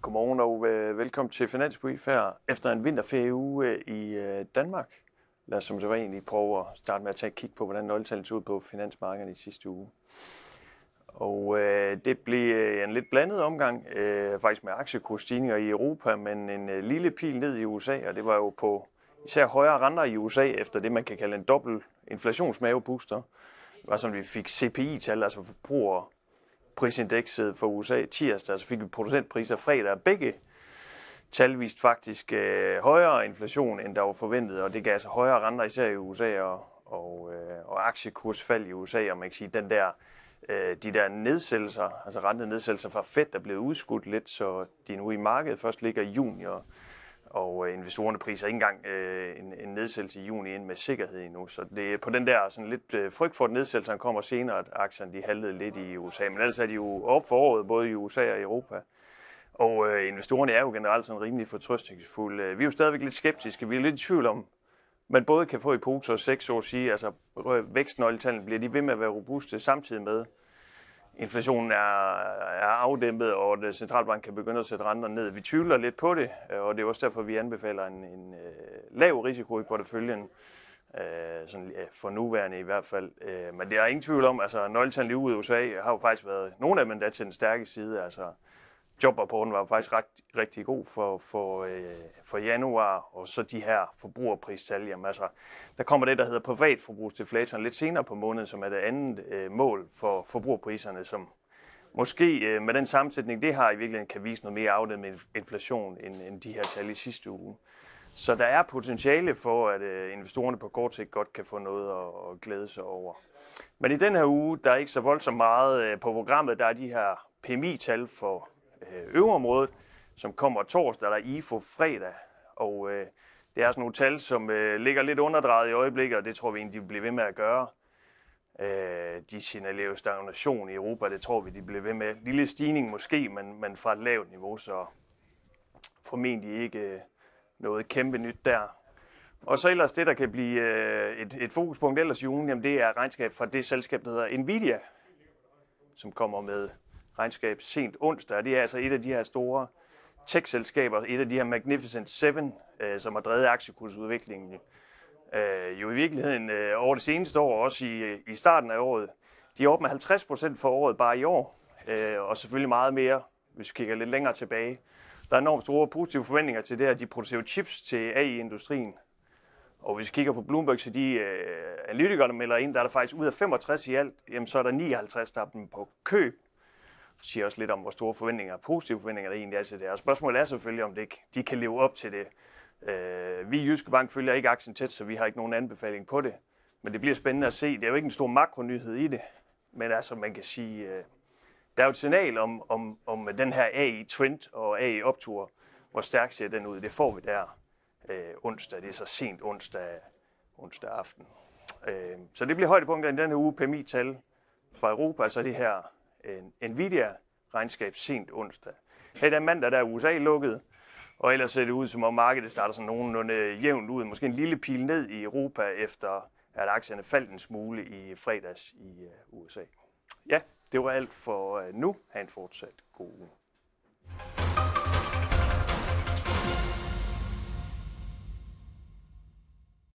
Godmorgen og øh, velkommen til Finansbrief her efter en vinterferieuge øh, i øh, Danmark. Lad os som så egentlig prøve at starte med at tage et kig på, hvordan nøgletallet så ud på finansmarkedet i sidste uge. Og øh, det blev øh, en lidt blandet omgang, øh, faktisk med aktiekursstigninger i Europa, men en øh, lille pil ned i USA, og det var jo på især højere renter i USA efter det, man kan kalde en dobbelt inflationsmavebooster. Det var som vi fik CPI-tal, altså forbruger prisindekset for USA tirsdag, så fik vi producentpriser fredag, begge tal viste faktisk øh, højere inflation, end der var forventet, og det gav altså højere renter, især i USA, og, og, øh, og aktiekursfald i USA, og man kan sige, den der, øh, de der nedsættelser, altså rentenedsættelser fra Fed, der blev udskudt lidt, så de nu i markedet først ligger i juni, og og øh, investorerne priser ikke engang øh, en, en nedsættelse i juni ind med sikkerhed endnu. Så det er på den der sådan lidt øh, frygt for, at nedsættelsen kommer senere, at aktierne de haltede lidt i USA. Men ellers er de jo op for året, både i USA og i Europa. Og øh, investorerne er jo generelt sådan rimelig fortrøstningsfulde. Øh, vi er jo stadigvæk lidt skeptiske. Vi er lidt i tvivl om, man både kan få i pose og seks år sige, altså vækstnøgletallene bliver de ved med at være robuste samtidig med, inflationen er, er afdæmpet, og at centralbank kan begynde at sætte renter ned. Vi tvivler lidt på det, øh, og det er også derfor, vi anbefaler en, en øh, lav risiko i porteføljen, Øh, sådan, ja, for nuværende i hvert fald. Øh, men det er ingen tvivl om, altså nøgletallene i USA har jo faktisk været nogle af dem endda til den stærke side. Altså, jobrapporten var faktisk ret, rigtig god for, for, øh, for januar, og så de her forbrugerpristal. Jamen, altså, der kommer det, der hedder privatforbrugsdeflatoren lidt senere på måneden, som er det andet øh, mål for forbrugerpriserne, som måske øh, med den sammensætning, det har i virkeligheden kan vise noget mere afdæmmet inflation end, end de her tal i sidste uge. Så der er potentiale for, at øh, investorerne på kort sigt godt kan få noget at, at glæde sig over. Men i den her uge, der er ikke så voldsomt meget øh, på programmet. Der er de her PMI-tal for Øh, øvreområdet, som kommer torsdag, eller IFO fredag. Og øh, det er sådan nogle tal, som øh, ligger lidt underdrejet i øjeblikket, og det tror vi egentlig, de bliver ved med at gøre. Øh, de signalerer jo stagnation i Europa, det tror vi, de bliver ved med. Lille stigning måske, men, men fra et lavt niveau, så formentlig ikke øh, noget kæmpe nyt der. Og så ellers det, der kan blive øh, et, et fokuspunkt ellers i ugen, jamen det er regnskab fra det selskab, der hedder Nvidia, som kommer med regnskab sent onsdag. Det er altså et af de her store tech-selskaber, et af de her Magnificent Seven, øh, som har drevet aktiekursudviklingen øh, jo i virkeligheden øh, over det seneste år, også i, øh, i starten af året. De er op med 50 procent for året bare i år, øh, og selvfølgelig meget mere, hvis vi kigger lidt længere tilbage. Der er enormt store positive forventninger til det, at de producerer chips til AI-industrien. Og hvis vi kigger på Bloomberg, så de øh, analytikerne melder ind, der er der faktisk ud af 65 i alt, jamen så er der 59, der er dem på køb siger også lidt om, hvor store forventninger, positive forventninger der egentlig er til det. Og spørgsmålet er selvfølgelig, om det, ikke, de kan leve op til det. Øh, vi i Jyske Bank følger ikke aktien tæt, så vi har ikke nogen anbefaling på det. Men det bliver spændende at se. Det er jo ikke en stor makronyhed i det. Men altså, man kan sige, øh, der er jo et signal om, om, om den her AI-trend og AI-optur. Hvor stærk ser den ud? Det får vi der øh, onsdag. Det er så sent onsdag, onsdag aften. Øh, så det bliver højdepunkter i denne uge. PMI-tal fra Europa, altså det her Nvidia-regnskab sent onsdag. Her er mandag, der er USA lukket, og ellers ser det ud, som om markedet starter sådan nogenlunde øh, jævnt ud. Måske en lille pil ned i Europa, efter at aktierne faldt en smule i fredags i øh, USA. Ja, det var alt for øh, nu. Ha' en fortsat god uge.